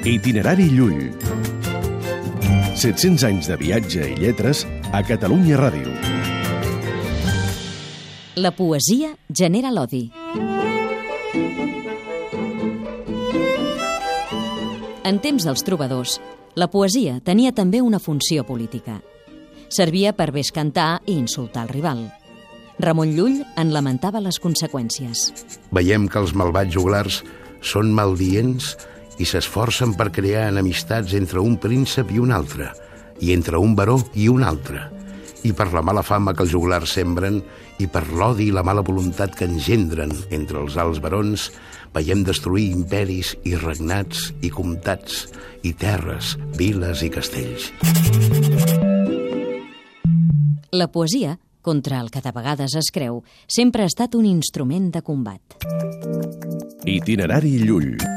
Itinerari Llull. 700 anys de viatge i lletres a Catalunya Ràdio. La poesia genera l'odi. En temps dels trobadors, la poesia tenia també una funció política. Servia per bescantar i insultar el rival. Ramon Llull en lamentava les conseqüències. Veiem que els malvats juglars són maldients i s'esforcen per crear enemistats entre un príncep i un altre, i entre un baró i un altre, i per la mala fama que els juglars sembren i per l'odi i la mala voluntat que engendren entre els alts barons, veiem destruir imperis i regnats i comtats i terres, viles i castells. La poesia, contra el que de vegades es creu, sempre ha estat un instrument de combat. Itinerari Llull.